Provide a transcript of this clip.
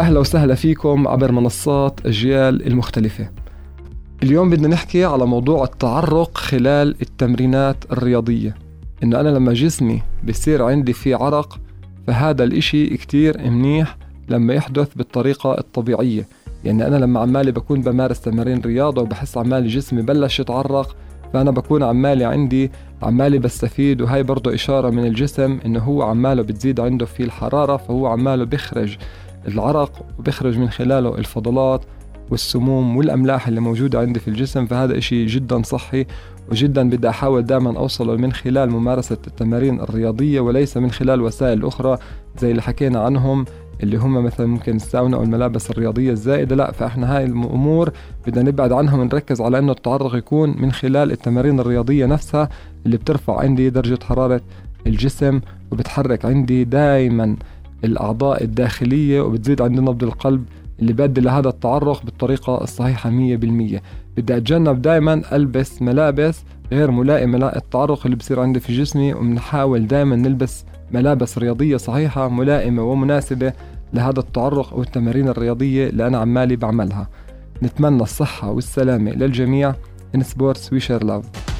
أهلا وسهلا فيكم عبر منصات أجيال المختلفة. اليوم بدنا نحكي على موضوع التعرق خلال التمرينات الرياضية. إنه أنا لما جسمي بصير عندي فيه عرق فهذا الإشي كتير منيح لما يحدث بالطريقة الطبيعية. يعني أنا لما عمالي بكون بمارس تمارين رياضة وبحس عمالي جسمي بلش يتعرق فأنا بكون عمالي عندي عمالي بستفيد وهي برضه إشارة من الجسم إنه هو عماله بتزيد عنده فيه الحرارة فهو عماله بيخرج العرق وبيخرج من خلاله الفضلات والسموم والأملاح اللي موجودة عندي في الجسم فهذا إشي جدا صحي وجدا بدي أحاول دائما أوصله من خلال ممارسة التمارين الرياضية وليس من خلال وسائل أخرى زي اللي حكينا عنهم اللي هم مثلا ممكن الساونا أو الملابس الرياضية الزائدة. لا فإحنا هاي الأمور بدنا نبعد عنها ونركز على إنه التعرق يكون من خلال التمارين الرياضية نفسها اللي بترفع عندي درجة حرارة الجسم وبتحرك عندي دائما الأعضاء الداخلية وبتزيد عندي نبض القلب اللي بيؤدي لهذا التعرق بالطريقة الصحيحة 100% بدي أتجنب دائما ألبس ملابس غير ملائمة للتعرق اللي بصير عندي في جسمي وبنحاول دائما نلبس ملابس رياضية صحيحة ملائمة ومناسبة لهذا التعرق أو التمارين الرياضية اللي أنا عمالي بعملها. نتمنى الصحة والسلامة للجميع. In sports we share love.